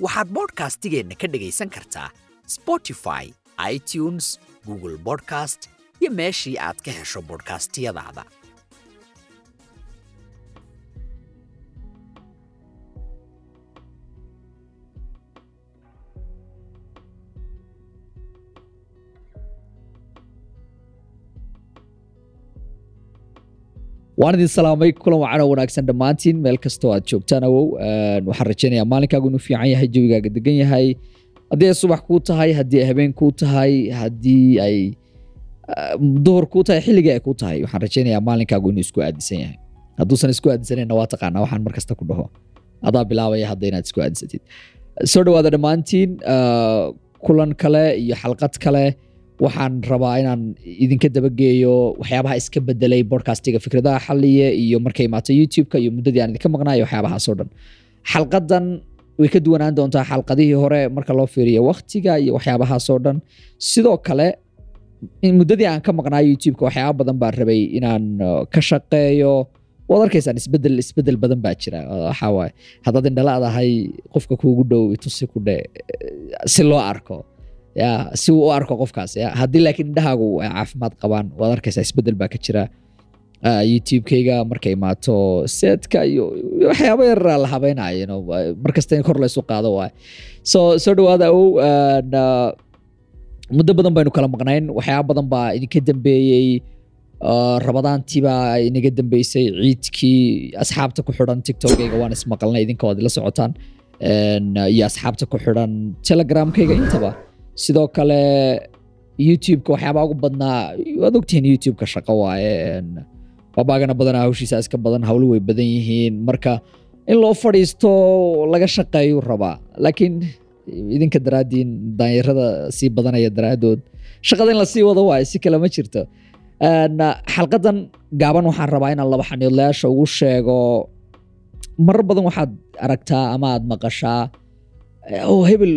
waxaad bodhkastigeenna ka dhegaysan kartaa spotify itunes google bodcast iyo meeshii aad ka hesho bodhkastiyadaada waan idin salaamay kulan wacanoo wanaagsan dhammaantiin. Meel kastoo aad joogtaan awow waxaan rajaynayaa maalinkaagu inuu fiican yahay jawigaaga degan yahay. Haddii ay subax kuu tahay haddii ay habeen kuu tahay haddii ay duhur kuu tahay xilligii ay kuu tahay waxaan rajaynayaa maalinkaagu inuu isku aadisan yahay. Hadduusan isku aadisanayna waa taqaanaa waxaan mar ku dhaho. Adaa bilaabaya hadda inaad isku aadisatid soo dhowaada dhammaantiin kulan kale iyo xalqad kale waxaan rabaa inaan idinka dabageeyo waxyaabaha iska bedelay bodcastiga fikradaha xaliye iyo markay imaato youtube-ka iyo muddadii aan idinka maqnaayo waxyaabahaasoo dhan. Xalqadan way ka duwanaan doontaa xalqadihii hore marka loo fiiriyo waktiga iyo waxyaabahaasoo dhan. Sidoo kale muddadii aan ka maqnaa youtube-ka waxyaaba badan baan rabay inaan ka shaqeeyo. Waad arkaysaan isbeddel isbeddel badan baa jira. Waxawaaye haddaad indhaladahay qofka kuugu dhow itusi ku dhe si loo arko ya si uu u arko qofkaas ya haddii laakiin indhahaagu ay caafimaad qabaan waad arkaysaa isbeddel baa ka jira. Youtube-kayga markay imaato setka iyo waxyaaba yaraa la habaynayo markasta in kor laysu qaado waay. So soo dhawaada ow muddo badan baynu kala maqnayn waxyaaba badan baa idinka dambeeyey. Rabadaantii baa inaga dambeysay ciidkii asxaabta ku xidhan tiktokayga waan ismaqalnay idinka waad ila socotaan. Iyo asxaabta ku xidhan telegramkayga intaba sidoo kale youtube-ka waxyaabaa ugu badnaa. Waad ogtihiin youtube-ka shaqo waaye babaagana badanaa hawshiisa iska badan hawlo way badan yihiin. Marka in loo fadhiisto laga shaqeeyuu rabaa. Laakiin idinka daraaddiin daanyarada sii badanaya daraadood shaqada in la sii wado waaye si kale ma jirto. Xalqadan gaaban waxaan rabaa inaan laba xaniidlayaasha ugu sheego. Marar badan waxaad aragtaa ama aad maqashaa. Oo hebel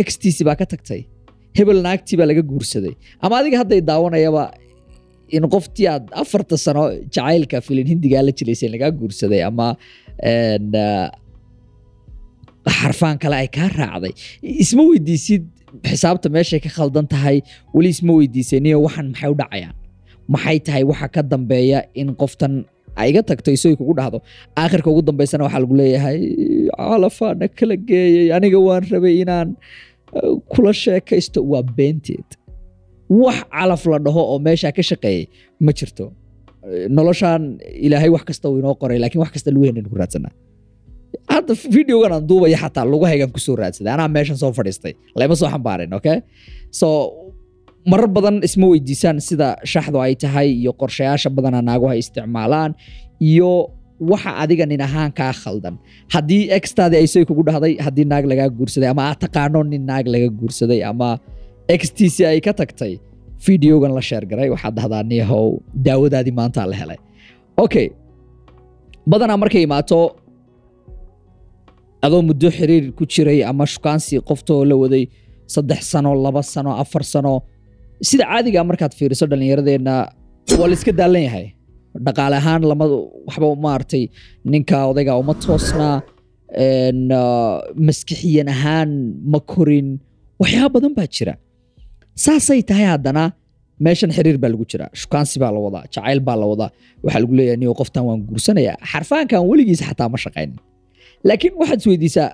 extc baa ka tagtay hebel naagtii baa laga guursaday. Ama adiga hadday daawanayaba in qoftii aad afarta sano jacaylka filin hindigaa la jilaysay lagaa guursaday ama xarfaan kale ay kaa raacday. Isma weydiisid xisaabta meeshay ka khaldan tahay weli isma weydiisay niyo waxan maxay u dhacayaan? Maxay tahay waxa ka dambeeya in qoftan iga tagto isooy kugu dhahdo? Aakhirka ugu dambeysana waxaa lagu leeyahay calafaana kala geeyay aniga waan rabay inaan kula sheekaysto waa beenteed. Wax calaf la dhaho oo meeshaa ka shaqeeyay ma jirto. Noloshaan ilaahay wax kasta uu inoo qoray lakiin wax kasta lugaheena ku raadsanaa hadda videogan aan duubaya xataa lugahaygan ku soo raadsaday anaa meeshan soo fadhiistay lama soo xambaarin okay? So marar badan isma weydiisaan sida shaxdu ay tahay iyo qorshayaasha badana naaguha isticmaalaan iyo waxa adiga nin ahaan kaa khaldan. Haddii extaadii aysay kugu dhahday haddii naag lagaa guursaday ama aad taqaano nin naag laga guursaday ama xtc ay ka tagtay videogan la sheergaray waxaad dhahdaa niyahow daawadaadii maantaa la helay. Okay badanaa markay imaato adoo muddo xiriir ku jiray ama shukaansi qoftoo la waday saddex sano laba sano afar sano sida caadiga markaad fiiriso dhallinyaradeenna waa la iska daalan yahay dhaqaale ahaan lama waxba maaragtay ninka odayga uma toosna maskixiyan ahaan ma korin. Waxyaaba badan baa jira. Saasay tahay haddana meeshan xiriir baa lagu jira shukaansi baa la wadaa jacayl baa la wadaa. Waxaa lagu leeyahay niyo qoftan waan guursanaya. Xarfaankan weligiis xataa ma shaqaynin. Laakiin waxaad isweydiisaa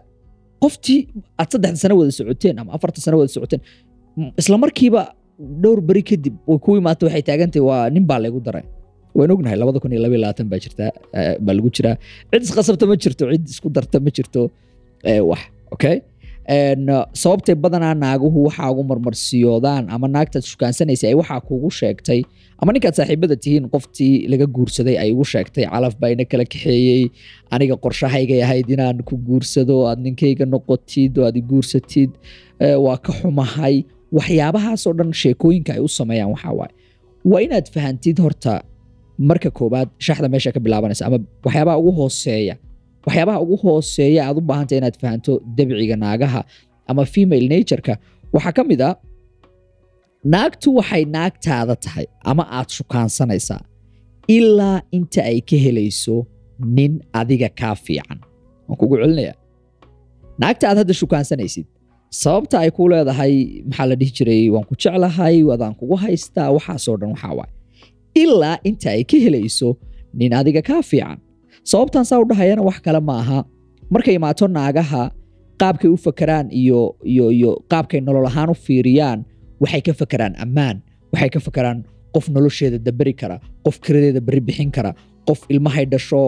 qoftii aad saddexda sano wada socoteen ama afarta sano wada socoteen isla dhowr beri kadib way ku imaata waxay taagantahay waa nin baa laygu daray waan ognahay labada kun iyo laba labaatan baa jirta baa lagu jiraa. Cid isqasabta ma jirto cid isku darta ma jirto wax okay? Sababtay badanaa naaguhu waxaa ugu marmarsiyoodaan ama naagtaad shukaansanaysa ay waxaa kugu sheegtay ama ninkaad saaxiibada tihiin qoftii laga guursaday ay ugu sheegtay calaf baa ina kala kaxeeyey aniga qorshahaygay ahayd inaan ku guursado aad ninkayga noqotid oo aad i guursatid eh, waa ka xumahay. Waxyaabahaasoo dhan sheekooyinka ay u sameeyaan waxaa waaye waa inaad fahantid horta marka koobaad shaxda meesha ka bilaabanaysa ama waxyaabaha ugu hooseeya waxyaabaha ugu hooseeya aad u baahantay inaad fahanto dabciga naagaha ama female natureka waxaa ka mid a naagtu waxay naagtaada tahay ama aad shukaansanaysaa ilaa inta ay ka helayso nin adiga kaa fiican. Waan kugu celinaya naagta aad hadda shukaansanaysid sababta ay ku leedahay maxaa la dhihi jiray waan ku jeclahay wadaan kugu haystaa waxaasoo dhan waxaa waay ilaa inta ay ka helayso nin adiga kaa fiican. Sababtan saa u dhahayana wax kale ma aha markay imaato naagaha qaabkay u fakeraan iyo qaabkay nolol ahaan u fiiriyaan waxay ka fakeraan ammaan. Waxay ka fakeraan qof nolosheeda daberi kara qof kiradeeda beri bixin kara qof ilmahay dhasho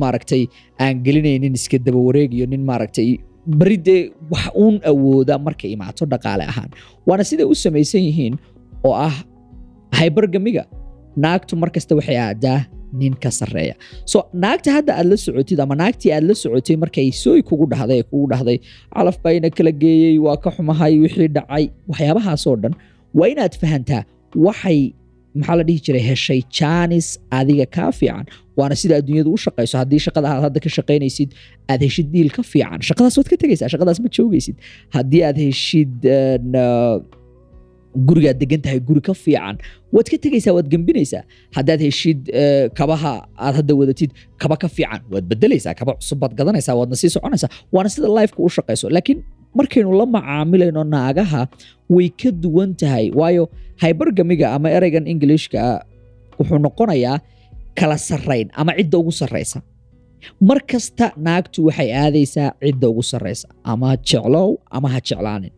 maaragtay aan gelinaynin iska daba wareegiyo nin maaragtay beri wax uun awooda markay imaato dhaqaale ahaan. Waana siday u samaysan yihiin oo ah hybergamiga naagtu markasta waxay aadaa nin ka sarreeya. So naagta hadda aad la socotid ama naagtii aad la socotay markay sooy kugu dhahday kugu dhahday calaf baa kala geeyey waa ka xumahay wixii dhacay waxyaabahaasoo dhan waa inaad fahantaa waxay maxaa la dhihi jiray heshay jaanis adiga kaa fiican. Waana sida adduunyadu u shaqayso haddii shaqada aad hadda ka shaqaynaysid aad heshid diil ka fiican. Shaqadaas waad ka tegaysaa shaqadaas ma joogaysid. Haddii aad heshid uh, gurigaad degan tahay guri ka fiican waad ka tegaysaa waad gembinaysaa haddaad heshid eh, kabaha aad hadda wadatid kaba ka fiican waad bedelaysaa kaba cusub baad gadanaysaa waadna sii soconaysaa. Waana sida lifeka u shaqayso laakiin markaynu la macaamilayno naagaha way ka duwan tahay. Waayo hybergamiga ama ereygan englishka wuxuu noqonayaa kala sarrayn ama cidda ugu sarraysa mar naagtu waxay aadaysaa cidda ugu sarraysa ama jeclow ama ha jeclaanin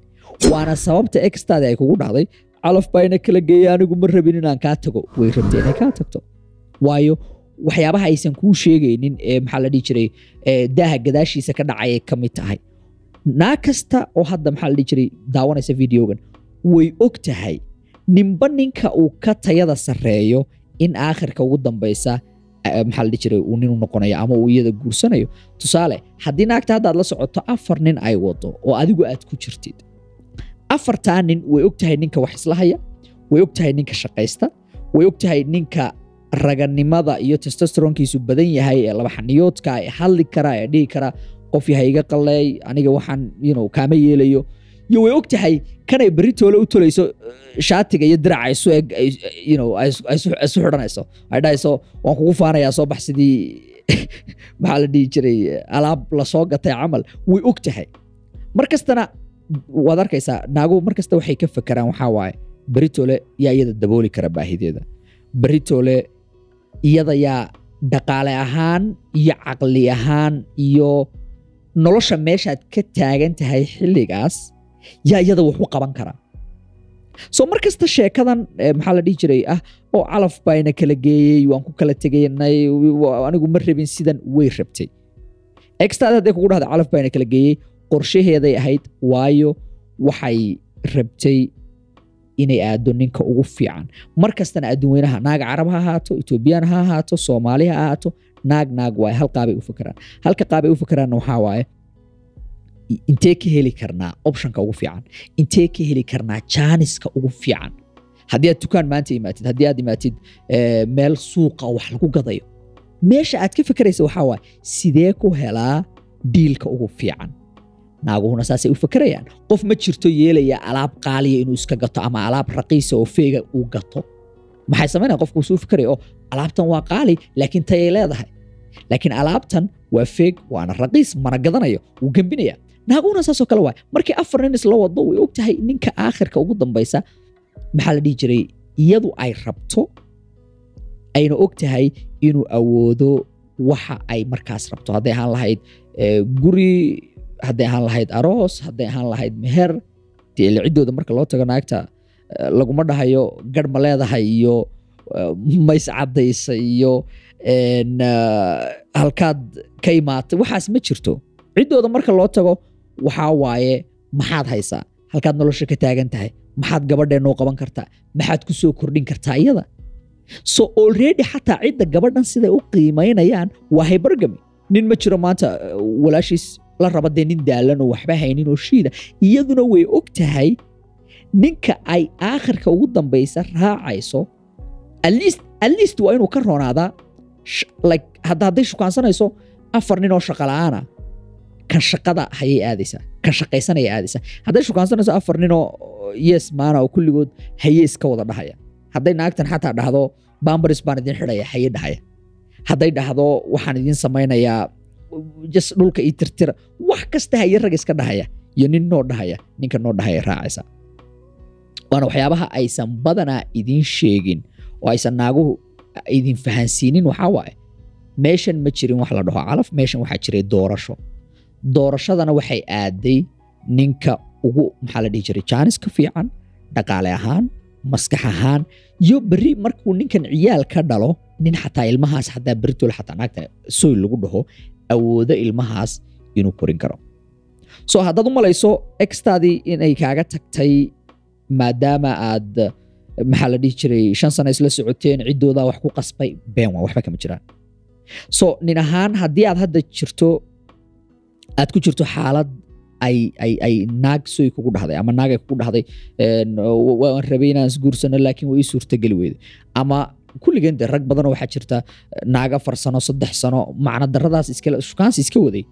waana sababta extaadi ay kugu dhahday calaf baa ina kala geeyay anigu ma rabin inaan kaa tago. Way rabtay inay kaa tagto. Waayo waxyaabaha aysan kuu sheegaynin ee maxaa la dhihi jiray daaha gadaashiisa ka dhacayay ka mid tahay. Naag kasta oo hadda maxaa la dhihi jiray daawanaysa videogan way og tahay ninba ninka uu ka tayada sarreeyo in aakhirka ugu dambaysa maxaa la dhihi jiray uu nin u noqonayo ama uu iyada guursanayo. Tusaale haddii naagta hadda aad la socoto afar nin ay wado oo adigu aad ku jirtid afartaa nin way og tahay ninka wax isla haya way og tahay ninka shaqaysta way og tahay ninka raganimada iyo testosteronkiisu badan yahay ee laba xaniyoodka ee hadli kara ee dhihi kara qof yahay iga qalleey aniga waxaan kaama yeelayo. Iyo way og tahay kanay toole u tolayso eh, shaatiga iyo diraca isu eg isu- ay isu isu xidhanayso. Ay dhahayso waan kugu faanayaa soo bax sidii maxaa la dhihi jiray alaab la soo gatay camal. Way og tahay waad arkaysaa naaguhu mar kasta waxay ka fakeraan waxaa waaye beritole yaa iyada dabooli kara baahideeda beritole iyada yaa dhaqaale ahaan iyo caqli ahaan iyo nolosha meeshaad ka taagan tahay xilligaas yaa iyada wax u qaban kara. So mar kasta sheekadan eh, maxaa la dhihi jiray ah oo calaf baa ina kala geeyey waan ku kala tegaynay anigu ma rabin sidan way rabtay. Extaad hadday kugu dhahda calaf baa ina kala geeyey qorshaheeday ahayd waayo waxay rabtay inay aado ninka ugu fiican. Mar kastana adduunweynaha naag carab ha ahaato etoobiyaan ha ahaato soomaali ha ahaato naag naag waaye hal qaabay u fakeraan halka qaabay u fakeraanna waxaa waaye intee ka heli karnaa optionka ugu fiican? Intee ka heli karnaa jaaniska ugu fiican? Haddii aad dukaan maanta imaatid haddii aad imaatid eh, meel suuqa wax lagu gadayo meesha aad ka fekeraysa waxaa waaye sidee ku helaa diilka ugu fiican naaguhuna saasay u fakerayaan qof ma jirto yeelaya alaab qaaliya inuu iska gato ama alaab raqiisa oo feega uu gato. Maxay samaynaya qofku suu fikeraya oo alaabtan waa qaali laakiin tayay leedahay. Laakiin alaabtan waa feeg waana raqiis mana gadanayo wuu gembinaya naaguhuna saasoo kale waay markii afar nin isla wado way og ninka aakhirka ugu dambaysa maxaa la dhihi jiray? Iyadu ay rabto ayna og inuu awoodo waxa ay markaas rabto. Hadday ahaan lahayd eh, guri hadday ahaan lahayd aroos hadday ahaan lahayd meher ciddooda marka loo tago naagta eh, laguma dhahayo garh leedahay iyo eh, mays caddaysa iyo eh, halkaad ka imaatay waxaas ma jirto. Ciddooda marka loo tago waxaa waaye maxaad haysaa. Halkaad nolosha ka taagan tahay maxaad gabadheenoo qaban kartaa maxaad ku soo kordhin kartaa iyada. So already xataa cidda gabadhan siday u qiimaynayaan waa hybergamy nin ma jiro maanta walaashiis la raba dee nin daalan oo waxba haynin oo shiida. Iyaduna way og tahay ninka ay aakhirka ugu dambaysa raacayso least waa inuu ka roonaadaa hadday shukaansanayso afar nin oo shaqa la'aana. Kan shaqada hayay aadaysaa kan shaqaysanaya aadaysaa hadday shukaansanayso afar nin oo yes maana oo kulligood haye iska wada dhahaya. Hadday naagtan xataa dhahdo bambaris baan idin xidhaya haye dhahaya. Hadday dhahdo waxaan idin samaynayaa just dhulka ii tirtira. Wax kasta haye rag iska dhahaya iyo nin noo dhahaya ninka noo dhahaya raacaysa. Waana waxyaabaha aysan badanaa idin sheegin oo aysan naaguhu idin fahansiinin waxaa waaye. Meeshan ma jirin wax la dhaho calaf meeshan waxaa jiray doorasho. Doorashadana waxay aaday ninka ugu maxaa la dhihi jiray jaanis fiican dhaqaale ahaan maskax ahaan iyo berri markuu ninkan ciyaal ka dhalo nin xataa ilmahaas xataa berritol xataa naagta soy lagu dhaho awoodo ilmahaas inuu korin karo. So haddaad u malayso extaadii inay kaaga tagtay maadaama aad maxaa la dhihi jiray shan sano isla socoteen ciddoodaa wax ku qasbay been waa waxba kama jiraan. So nin ahaan haddii aad hadda jirto aad ku jirto xaalad ay naag soy kugu dhahday ama naag ay kugu dhahday wa- waan rabay inaan isguursano laakiin way ii suurtageli weyday ama kulligeen de rag badanoo waxaa jirta naaga afar saddex sano macno daradaas shukaansi iska waday.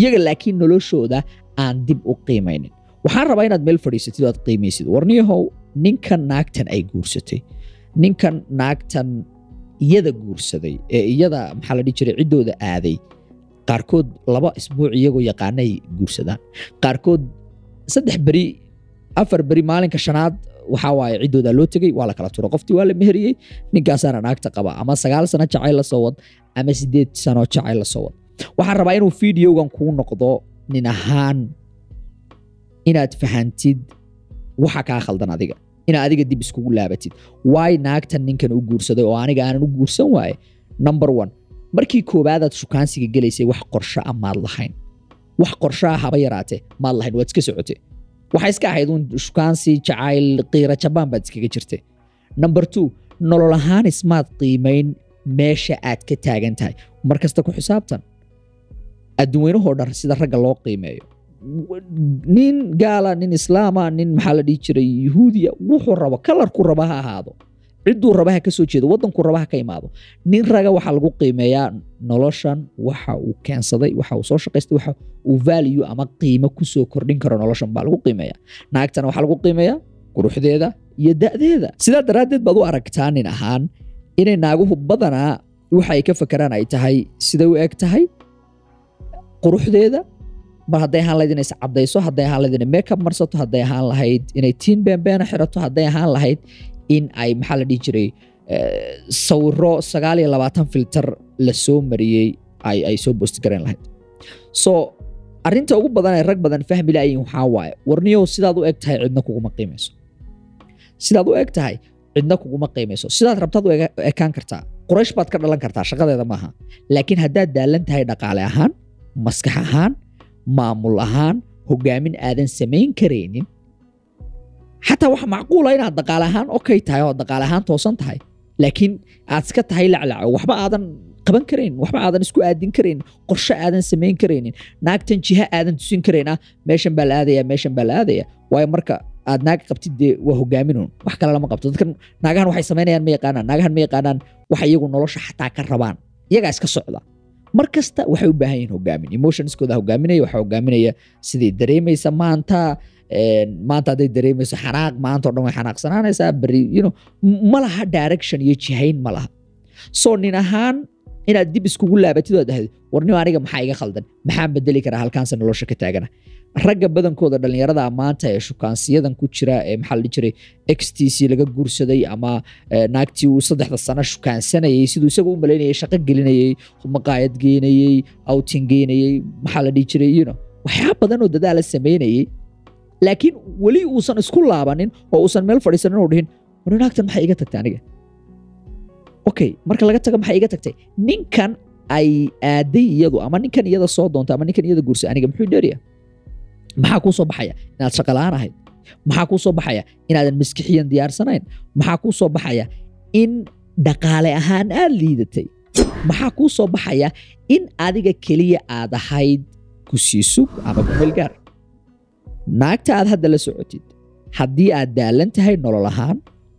Iyaga laakiin noloshooda aan dib u qiimaynin. Waxaan rabaa inaad meel fadhiisatid oo aad qiimaysid warniyahow ninkan naagtan ay guursatay. Ninkan naagtan iyada guursaday ee iyada maxaa la dhihi jiray ciddooda aaday. Qaarkood laba isbuuc iyagoo yaqaanay guursadaan. Qaarkood saddex beri afar beri maalinka shanaad waxaa waaye ciddooda loo tegey waa la kala turo. Qoftii waa la meheriyey ninkaasaana naagta qaba ama sagaal sano jacayl la soo wad ama sideed sano jacayl la soo wad. Waxaan rabaa inuu fideogan kuu noqdo nin ahaan inaad fahantid waxa kaa khaldan adiga. Inaad adiga dib iskugu laabatid. Waay naagtan ninkan u guursaday oo aniga aanan u guursan waaye? Number one markii koowaadaad shukaansiga gelaysay wax qorsho a maad lahayn. Wax qorsho ah haba yaraatee maad lahayn waad iska socotay waxay iska ahayd uun shukaansi jacayl qiira jabaan baad iskaga jirtay number two nolol ahaan ismaad qiimayn meesha aad ka taagan tahay. Mar kasta ku xisaabtan adduunweynahoo dhan sida ragga loo qiimeeyo. Nin gaala nin islaama nin maxaa la dhihi jiray yuhuudiya wuxuu rabo kalarku raba ha ahaado cidduu raba ha ka soo jeedo waddanku raba ha ka imaado. Nin raga waxaa lagu qiimeeyaa noloshan waxa uu keensaday waxa uu soo shaqaystay waxa uu value ama qiimo ku soo kordhin karo noloshan baa lagu qiimeeyaa. Naagtana waxaa lagu qiimeeyaa quruxdeeda iyo da'deeda. Sidaa daraaddeed baad u aragtaa nin ahaan inay naaguhu badanaa waxa ay ka fakeraan ay tahay siday u eg tahay quruxdeeda. Mar hadday ahaan lahayd inay iscadayso hadday ahaan lahayd inay makeup marsato hadday ahaan lahayd inay tiin beenbeena xirato hadday ahaan lahayd in ay maxaa la dhihi jiray eh, sawiro sagaal iyo labaatan filter la soo mariyey ay soo boost garayn lahayd. So arrinta ugu badan ee rag badan fahmi laayiin waxaa waaye warniyow sidaad u eg tahay cidna kuguma qiimayso sidaad u eg tahay cidna kuguma qiimayso sidaad rabtaad u ekaan kartaa quraysh baad ka dhalan kartaa shaqadeeda maaha. Laakiin haddaad daalan tahay dhaqaale ahaan maskax ahaan maamul ahaan hogaamin aadan samayn karaynin xataa waxa macquula inaad dhaqaale ahaan okay tahay oo dhaqaale ahaan toosan tahay. Laakiin aad iska tahay laclaco waxba aadan qaban karaynin waxba aadan isku aadin karaynin qorshe aadan samayn karaynin. Naagtan jiha aadan tusin karayn ah meeshan baa la aadaya meeshan baa la aadaya waayo marka aad naag qabtid dee waa hogaaminun wax kale lama qabto. Dadkan naagahan waxay samaynayaan ma yaqaanaan naagahan ma yaqaanaan waxa iyagu nolosha xataa ka rabaan. Iyagaa iska socda. Mar kasta waxay u baahan yihiin hogaamin emotionskooda hogaaminaya waxaa hogaaminaya siday dareemaysa maanta maanta hadday dareemayso xanaaq maanta dhan way xanaaqsanaanaysaa. Beri m- ma laha direction iyo jihayn ma laha so nin ahaan inaad dib iskugu laabatid oo dhahdo warnimo aniga maxaa iga khaldan? Maxaan bedeli karaa halkaanse nolosha ka taagana? Ragga badankooda dhallinyarada maanta ee shukaansiyadan ku jira ee maxaa la dhihi jiray xtc laga guursaday ama eh, naagtii uu saddexda sano shukaansanayay siduu isagu u malaynayay shaqo gelinayay maqaayad geynayey outing geynayay maxaa la dhihi jiray you know, waxyaaba badan oo dadaala samaynayay laakiin weli uusan isku laabanin oo uusan meel fadhiisanin oo dhihin war naagtan maxay iga tagtay aniga okay marka laga tago maxay iga tagtay ninkan ay aaday iyadu ama ninkan iyada soo doonta ama ninkan iyada guursa aniga muxuu dheerya maxaa kuu soo baxaya inaad shaqalaan ahayd maxaa kuu soo baxaya inaadan maskixiyan diyaarsanayn maxaa kuu soo baxaya in dhaqaale ahaan aad liidatay maxaa kuu soo baxaya in adiga keliya aad ahayd ku sii sug ama kumeelgaar naagta aad hadda la socotid haddii aad daalan tahay nolol ahaan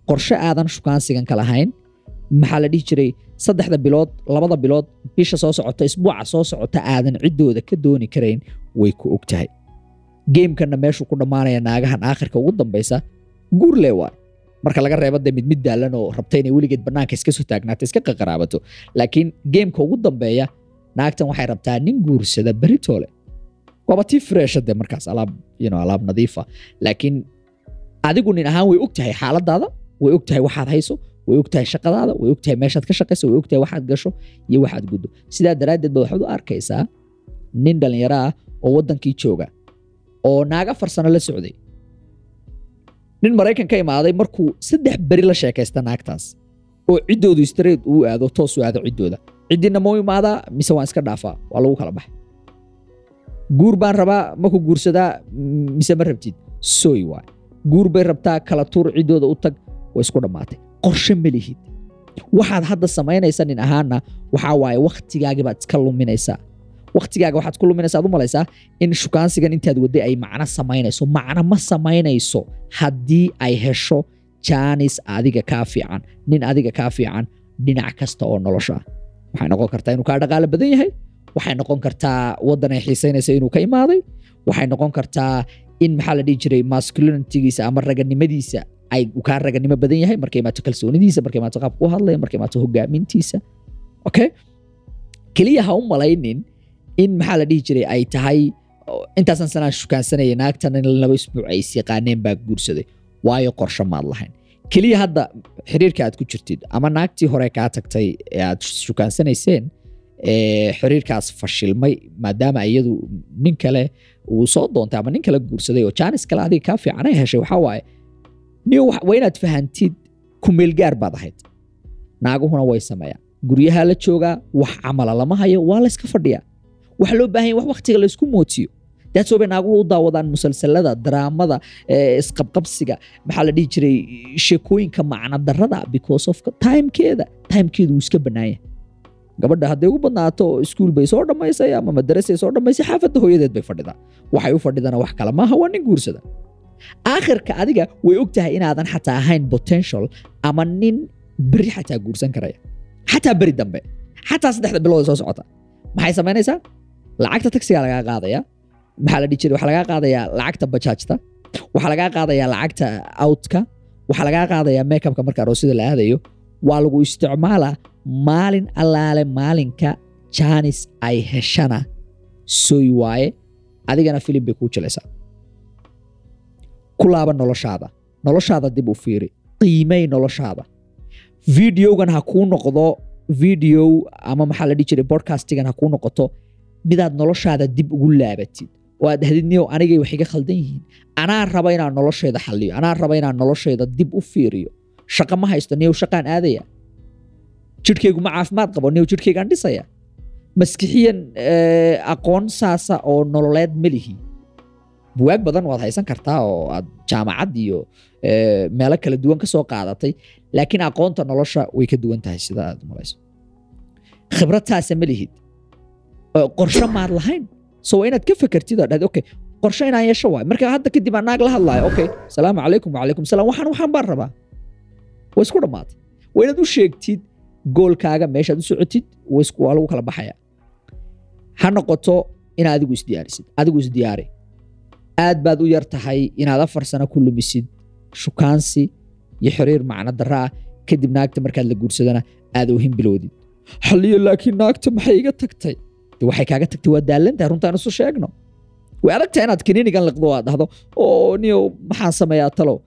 qorshe aadan shukaansigan ka lahayn maxaa la dhihi jiray saddexda bilood labada bilood bisha soo socota isbuuca soo socota aadan ciddooda ka dooni karayn way ku og tahay. Geemkanna meeshuu ku dhammaanaya naagahan aakhirka ugu dambaysa guurle waay. Marka laga reebo dee mid daalan oo rabta inay weligeed bannaanka iska soo taagnaato iska qaqaraabato laakiin geemka ugu dambeeya naagtan waxay rabtaa nin guursada beritoole waaba tii fresha dee markaas alaab alaab nadiifa laakiin adigu nin ahaan way og tahay xaaladaada way og tahay waxaad hayso way og tahay shaqadaada way og tahay meeshaad ka shaqayso way og tahay waxaad gasho iyo waxaad guddo. Sidaa daraaddeed ba waxaad u arkaysaa nin dhallinyaro ah oo waddankii jooga oo naaga farsano la socday. Nin maraykan ka imaaday markuu saddex beri la sheekaysta naagtaas oo ciddoodu straight uu aado toos u aado ciddooda. Ciddina ma u imaadaa mise waan iska dhaafaa waa lagu kala baxay guur baan rabaa maku guursadaa mise ma rabtid? Soy waay. Guur bay rabtaa kala tuur ciddooda u tag way isku dhammaatay. Qorshe ma lihid. Waxaad hadda samaynaysa nin ahaana waxaa waaye wakhtigaagii baad iska luminaysaa. Wakhtigaaga waxaad ku luminaysaa ad u malaysaa in shukaansigan intaad waday ay macno samaynayso. Macno ma samaynayso haddii ay hesho jaanis adiga kaa fiican nin adiga kaa fiican dhinac kasta oo nolosha. Waxay noqon kartaa inuu kaa dhaqaalo badan yahay waxay noqon kartaa waddan ay xiisaynaysa inuu ka imaaday. Waxay noqon kartaa in maxaa la dhihi jiray masculinitygiisa ama raganimadiisa kaa raganimo badan yahay. Markay imaato kalsoonidiisa markay imaato qaabka u hadlaya markay imaato hogaamintiisa okay? Keliya ha u malaynin in maxaa la dhihi jiray ay tahay intaasan sanaan shukaansanaya naagtan in laba isbuuc ay is yaqaaneen baa guursaday. Waayo qorshe maad lahayn. Keliya hadda xiriirka aad ku jirtid ama naagtii hore kaa tagtay ee aad shukaansanayseen xiriirkaas fashilmay maadaama iyadu nin kale uu soo doontay ama nin kale guursaday oo jaanis kale adiga kaa fiicanay heshay waxaa waaye waa inaad fahantid kumeelgaar baad ahayd. Naaguhuna way sameeyaan. Guryaha la joogaa wax camala lama hayo waa layska fadhiyaa. Waxa loo baahan wax waktiga laysku mootiyo. Daadso bay naaguhu u daawadaan musalsalada daraamada isqabqabsiga maxaa la dhihi jiray sheekooyinka macna darada because of timekeeda. Timekeedu wuu iska bannaanya gabadha hadday ugu badnaato iskuul soo dhammaysay ama madarasay soo dhammaysay xaafadda hooyadeed bay fadhidaa. Waxay u fadhidana wax kale maaha waa nin guursada. Aakhirka adiga way og inaadan xataa ahayn potential ama nin beri xataa guursan karaya. Xataa beri dambe. Xataa saddexda bilood soo socota maxay samaynaysaa? Lacagta taxiga lagaa qaadaya maxaa la dhihi jiray? Waxaa lagaa qaadayaa lacagta bajaajta. Waxaa lagaa qaadayaa lacagta outka. Waxaa lagaa qaadayaa makeupka marka aroosida la aadayo. Waa lagu isticmaalaa maalin allaale maalinka jaanis ay heshana soy waaye adigana filim bay kuu jilaysaa ku laaba noloshaada noloshaada dib u fiiri qiimay noloshaada videogan ha kuu noqdo video ama maxaa la dhihi jiray bodcastigan ha kuu noqoto midaad noloshaada dib ugu laabatid oo aad dhahdid niyow anigay wax khaldan yihiin anaa raba inaan noloshayda xalliyo anaa raba inaan noloshayda dib u fiiriyo shaqa ma haysto niyow shaqaan aadaya jidhkaygu ma caafimaad qabo niyow jidhkaygaan dhisaya maskixiyan aqoon saasa oo nololeed ma lihi. Buwaag badan waad haysan kartaa oo aad jaamacad iyo meelo kala duwan ka soo qaadatay laakiin aqoonta nolosha way ka duwan tahay sida aad malayso khibrad taasa ma lihid. Qorshe maad lahayn? So waa inaad ka fekertid oo dhahd okay qorshe inaan yeesho waay. Marka hadda kadib aan naag la hadlaayo okay salaamu calaykum wacalaykum salaam waxaan waxaan baan rabaa. Waa isku dhammaatay. Waa inaad u sheegtid goolkaaga meeshaad u socotid waa lagu kala baxaya. Ha noqoto inaad adigu isdiyaarisid adigu isdiyaari aad baad u yar tahay inaad afar sano ku lumisid shukaansi iyo xiriir macno darra ah. Kadib naagta markaad la guursadana aad oohin bilowdid xalliyo laakiin naagta maxay iga tagtay? De waxay kaaga tagtay waa daalantahay runtaan isu sheegno. Way adagtahay inaad kaniinigan liqdo aad dhahdo. Oo niyo maxaan sameeyaa talow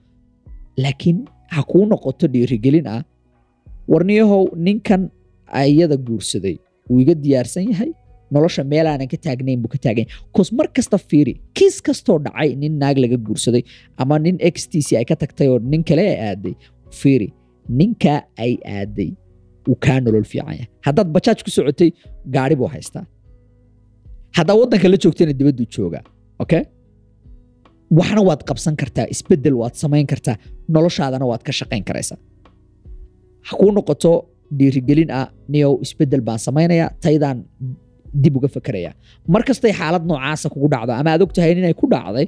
laakiin ha kuu noqoto dhiirigelin ah warniyahow ninkan ayada guursaday wuu iga diyaarsan yahay. Nolosha meelaanan ka taagnayn buu ka taagan yahay kos mar kasta fiiri kiis kastoo dhacay nin naag laga guursaday ama nin xtc ay ka tagtay oo nin kale ay aaday. Fiiri ninkaa ay aaday wuu kaa nolol fiican yahay. Haddaad bajaaj ku socotay gaari buu haystaa. Haddaa waddanka la joogtayna dibadduu joogaa okay? Waxna waad qabsan kartaa isbeddel waad samayn kartaa noloshaadana waad ka shaqayn karaysaa ha kuu noqoto dhiirigelin ah niyow isbeddel baan samaynaya taydaan dib uga fakeraya mar xaalad noocaasa kugu dhacdo ama aad og inay ku dhacday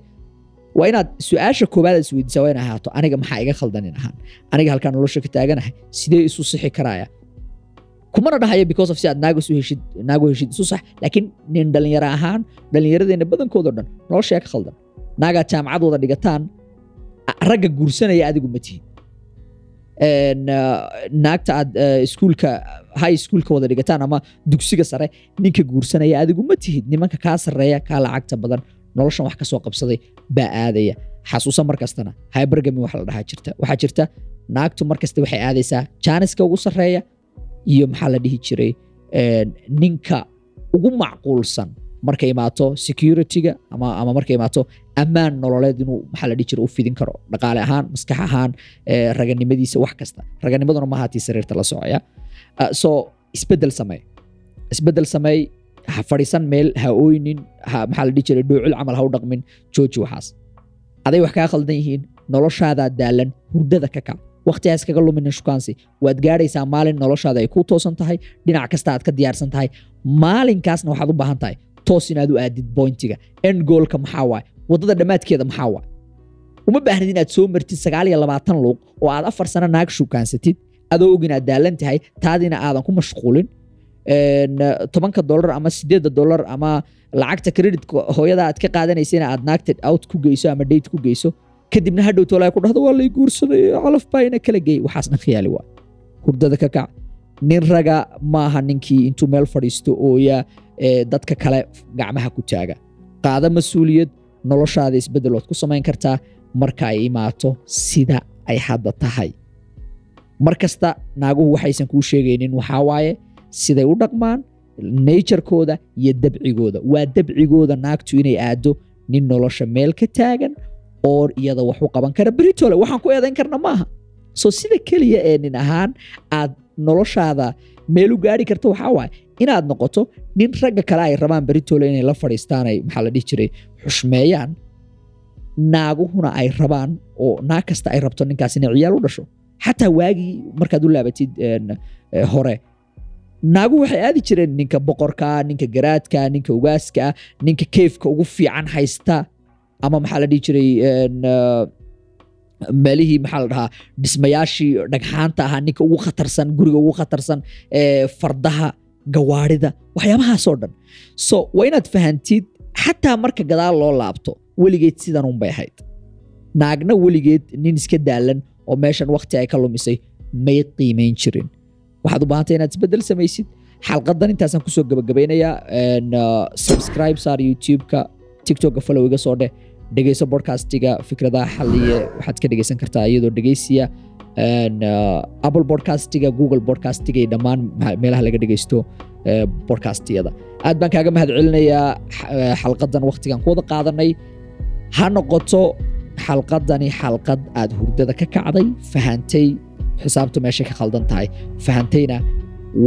waa inaad su'aasha koowaad aad waa inay ahaato aniga maxaa iga khaldanin ahaan? Aniga halkaa nolosha ka taaganahay sidee isu sixi karaya kumana dhahaya because of si aad naago isu heshid naago heshid isu sax laakiin nin dhalinyaro ahaan dhalinyaradeenna badankoodo dhan noloshaa ka khaldan. Naagaad jaamacad dhigataan ragga guursanaya adigu ma uh, naagta aad iskuulka high schoolka wada dhigataan ama dugsiga sare ninka guursanaya adigu ma tihid nimanka kaa sarreeya kaa lacagta badan noloshan wax ka soo qabsaday baa aadaya. Xasuusa mar kastana hybergamy wax la dhahaa jirta. Waxaa jirta naagtu mar kasta waxay aadaysaa jaaniska ugu sarreeya iyo maxaa la dhihi jiray ninka ugu macquulsan markay imaato securityga ama, markay imaato ammaan nololeed inuu maxaa la dhihi jiray u fidin karo. Dhaqaale ahaan maskax ahaan eh, raganimadiisa wax kasta. Raganimaduna maaha tii sariirta la socaya. Uh, so isbeddel samee isbeddel sameey ha fadhiisan meel ha ooynin ha maxaa la dhihi jiray dhoocil camal ha u dhaqmin jooji waxaas. Aday wax kaa khaldan yihiin noloshaadaa daalan hurdada ka kac waqtigaas kaga luminin shukaansi. Waad gaadhaysaa maalin noloshaada ay ku toosan tahay dhinac kasta aad ka diyaarsan tahay. Maalinkaasna waxaad u baahan tahay toos inaad u aadid bointiga end goalka maxaa waay? Waddada dhammaadkeeda maxaa waay? Uma baahnid inaad soo martid sagaal iyo labaatan luuq oo aad afar sano naag shukaansatid adoo og inaad daalan tahay taadiina aadan ku mashquulin tobanka dolar ama sideedda dolar ama lacagta creditka hooyada aad ka qaadanaysana aad naagta out ku geyso ama date ku geyso kadibna hadhow tolaa ku dhahdo waa lay guursaday calaf baa ina kala geey waxaasna khiyaali waa hurdada ka nin raga maaha ninkii intuu meel fadhiisto ooya eh, dadka kale gacmaha ku taaga. Qaada mas'uuliyad noloshaada isbedelood ku samayn kartaa marka ay imaato sida ay hadda tahay. Mar kasta naaguhu waxaysan kuu sheegaynin waxaa waaye siday u dhaqmaan naturekooda iyo dabcigooda. Waa dabcigooda naagtu inay aado nin nolosha meel ka taagan oo iyada wax u qaban kara. Beritole waxaan ku eedayn karna maaha. So sida keliya ee nin ahaan aad noloshaada meel u gaari karta waxaa waaye inaad noqoto nin ragga kale ay rabaan beritole inay la fadhiistaan maxaa la dhihi jiray xushmeeyaan naaguhuna ay rabaan oo naag kasta ay rabto ninkaas inay ciyaal u dhasho. Xataa waagii markaad u laabatid eh, hore. Naagu waxay aadi jireen ninka boqorka ninka garaadka ninka ugaaska ninka keefka ugu fiican haysta. Ama maxaa la dhihi jiray eh, meelihii maxaa la dhahaa dhismayaashii dhagxaanta ahaa ninka ugu khatarsan guriga ugu khatarsan fardaha gawaarida waxyaabahaasoo dhan. So waa inaad fahantid xataa marka gadaal loo laabto weligeed sidan unbay ahayd. Naagna weligeed nin iska daalan oo meeshan waqti ay ka lumisay may qiimayn jirin. Waxaad u baahantay inaad isbeddel samaysid? Xalqadan intaasaan ku soo gabagabaynayaa uh, subscribe saar youtube-ka tiktok-ga follow iga soo dheh dhegeyso podcastiga fikradaha xaliye waxaad ka dhegeysan kartaa iyadoo dhegeysiya uh, apple podcastiga google podcastiga iyo dhammaan ma- meelaha laga dhegeysto eh, podcastiyada aad baan kaaga mahad celinayaa eh, xalqadan waqtigan ku wada qaadanay. Ha noqoto xalqadani xalqad aad hurdada ka kacday fahantay xisaabtu meeshay ka khaldan tahay. Fahantayna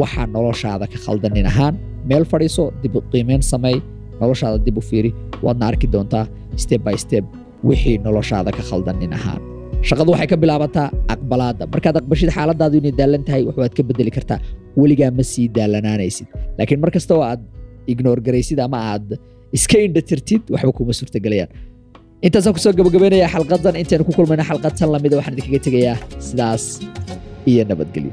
waxaa noloshaada ka khaldanin ahaan. Meel fadhiiso dib qiimeyn sameey noloshaada dib u fiiri. Waadna arki doontaa step by step wixii noloshaada ka khaldanin ahaan. Shaqadu waxay ka bilaabataa aqbalaada markaad aqbashid xaaladaadu inay daalan tahay wax waad ka bedeli kartaa. Weligaa ma sii daalanaanaysid. Laakiin mar kasta oo aad ignore garaysid ama aad iska indhatirtid waxba kuma suurtagelayaan. Intaasaan ku soo gabagabaynayaa xalqadan. Intaynu ku kulmayna xalqad tan lamida waxaan idinkaga tegayaa sidaas iyo nabadgelyo